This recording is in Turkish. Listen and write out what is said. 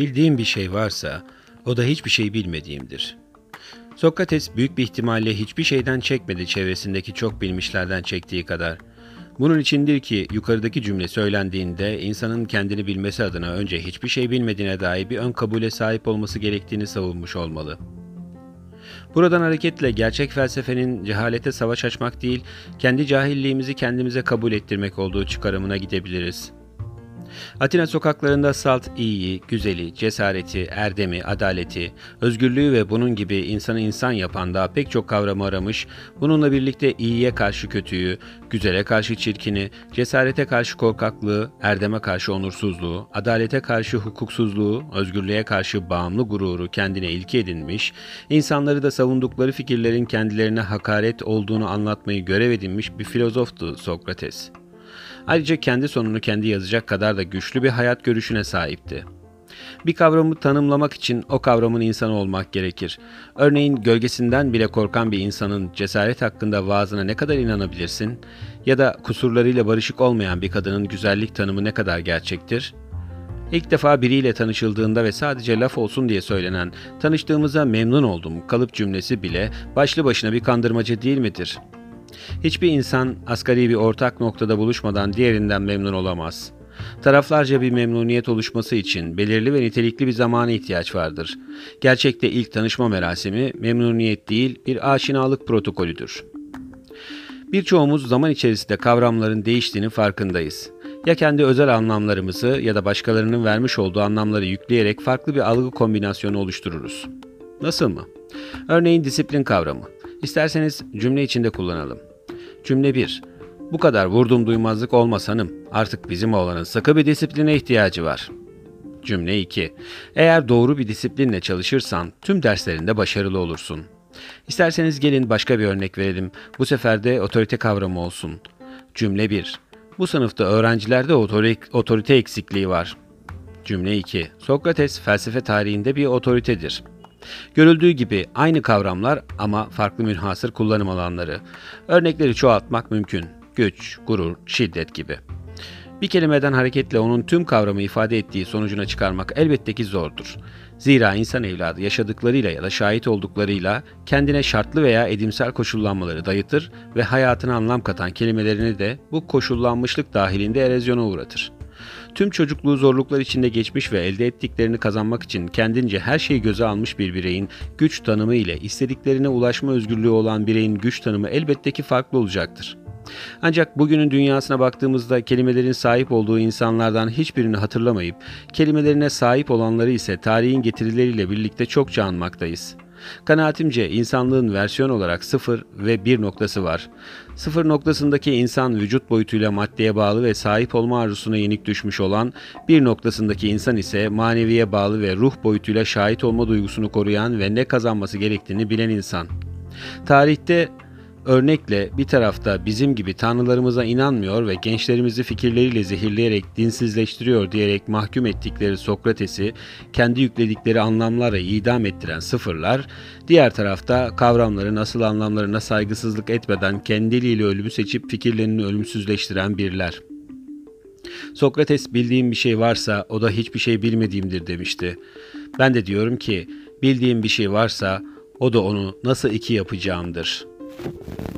Bildiğim bir şey varsa o da hiçbir şey bilmediğimdir. Sokrates büyük bir ihtimalle hiçbir şeyden çekmedi çevresindeki çok bilmişlerden çektiği kadar. Bunun içindir ki yukarıdaki cümle söylendiğinde insanın kendini bilmesi adına önce hiçbir şey bilmediğine dair bir ön kabule sahip olması gerektiğini savunmuş olmalı. Buradan hareketle gerçek felsefenin cehalete savaş açmak değil, kendi cahilliğimizi kendimize kabul ettirmek olduğu çıkarımına gidebiliriz.'' Atina sokaklarında salt iyiyi, güzeli, cesareti, erdemi, adaleti, özgürlüğü ve bunun gibi insanı insan yapan daha pek çok kavramı aramış, bununla birlikte iyiye karşı kötüyü, güzele karşı çirkini, cesarete karşı korkaklığı, erdeme karşı onursuzluğu, adalete karşı hukuksuzluğu, özgürlüğe karşı bağımlı gururu kendine ilke edinmiş, insanları da savundukları fikirlerin kendilerine hakaret olduğunu anlatmayı görev edinmiş bir filozoftu Sokrates. Ayrıca kendi sonunu kendi yazacak kadar da güçlü bir hayat görüşüne sahipti. Bir kavramı tanımlamak için o kavramın insanı olmak gerekir. Örneğin gölgesinden bile korkan bir insanın cesaret hakkında vaazına ne kadar inanabilirsin? Ya da kusurlarıyla barışık olmayan bir kadının güzellik tanımı ne kadar gerçektir? İlk defa biriyle tanışıldığında ve sadece laf olsun diye söylenen tanıştığımıza memnun oldum kalıp cümlesi bile başlı başına bir kandırmaca değil midir?'' Hiçbir insan asgari bir ortak noktada buluşmadan diğerinden memnun olamaz. Taraflarca bir memnuniyet oluşması için belirli ve nitelikli bir zamana ihtiyaç vardır. Gerçekte ilk tanışma merasimi memnuniyet değil bir aşinalık protokolüdür. Birçoğumuz zaman içerisinde kavramların değiştiğini farkındayız. Ya kendi özel anlamlarımızı ya da başkalarının vermiş olduğu anlamları yükleyerek farklı bir algı kombinasyonu oluştururuz. Nasıl mı? Örneğin disiplin kavramı. İsterseniz cümle içinde kullanalım. Cümle 1. Bu kadar vurdum duymazlık olmaz hanım. Artık bizim oğlanın sıkı bir disipline ihtiyacı var. Cümle 2. Eğer doğru bir disiplinle çalışırsan tüm derslerinde başarılı olursun. İsterseniz gelin başka bir örnek verelim. Bu sefer de otorite kavramı olsun. Cümle 1. Bu sınıfta öğrencilerde otorite eksikliği var. Cümle 2. Sokrates felsefe tarihinde bir otoritedir. Görüldüğü gibi aynı kavramlar ama farklı münhasır kullanım alanları. Örnekleri çoğaltmak mümkün. Güç, gurur, şiddet gibi. Bir kelimeden hareketle onun tüm kavramı ifade ettiği sonucuna çıkarmak elbette ki zordur. Zira insan evladı yaşadıklarıyla ya da şahit olduklarıyla kendine şartlı veya edimsel koşullanmaları dayıtır ve hayatına anlam katan kelimelerini de bu koşullanmışlık dahilinde erozyona uğratır. Tüm çocukluğu zorluklar içinde geçmiş ve elde ettiklerini kazanmak için kendince her şeyi göze almış bir bireyin güç tanımı ile istediklerine ulaşma özgürlüğü olan bireyin güç tanımı elbette ki farklı olacaktır. Ancak bugünün dünyasına baktığımızda kelimelerin sahip olduğu insanlardan hiçbirini hatırlamayıp kelimelerine sahip olanları ise tarihin getirileriyle birlikte çokça anmaktayız.'' Kanaatimce insanlığın versiyon olarak sıfır ve bir noktası var. Sıfır noktasındaki insan vücut boyutuyla maddeye bağlı ve sahip olma arzusuna yenik düşmüş olan, bir noktasındaki insan ise maneviye bağlı ve ruh boyutuyla şahit olma duygusunu koruyan ve ne kazanması gerektiğini bilen insan. Tarihte Örnekle bir tarafta bizim gibi tanrılarımıza inanmıyor ve gençlerimizi fikirleriyle zehirleyerek dinsizleştiriyor diyerek mahkum ettikleri Sokrates'i kendi yükledikleri anlamlara idam ettiren sıfırlar, diğer tarafta kavramların asıl anlamlarına saygısızlık etmeden kendiliğiyle ölümü seçip fikirlerini ölümsüzleştiren birler. Sokrates bildiğim bir şey varsa o da hiçbir şey bilmediğimdir demişti. Ben de diyorum ki bildiğim bir şey varsa o da onu nasıl iki yapacağımdır.'' Thank you.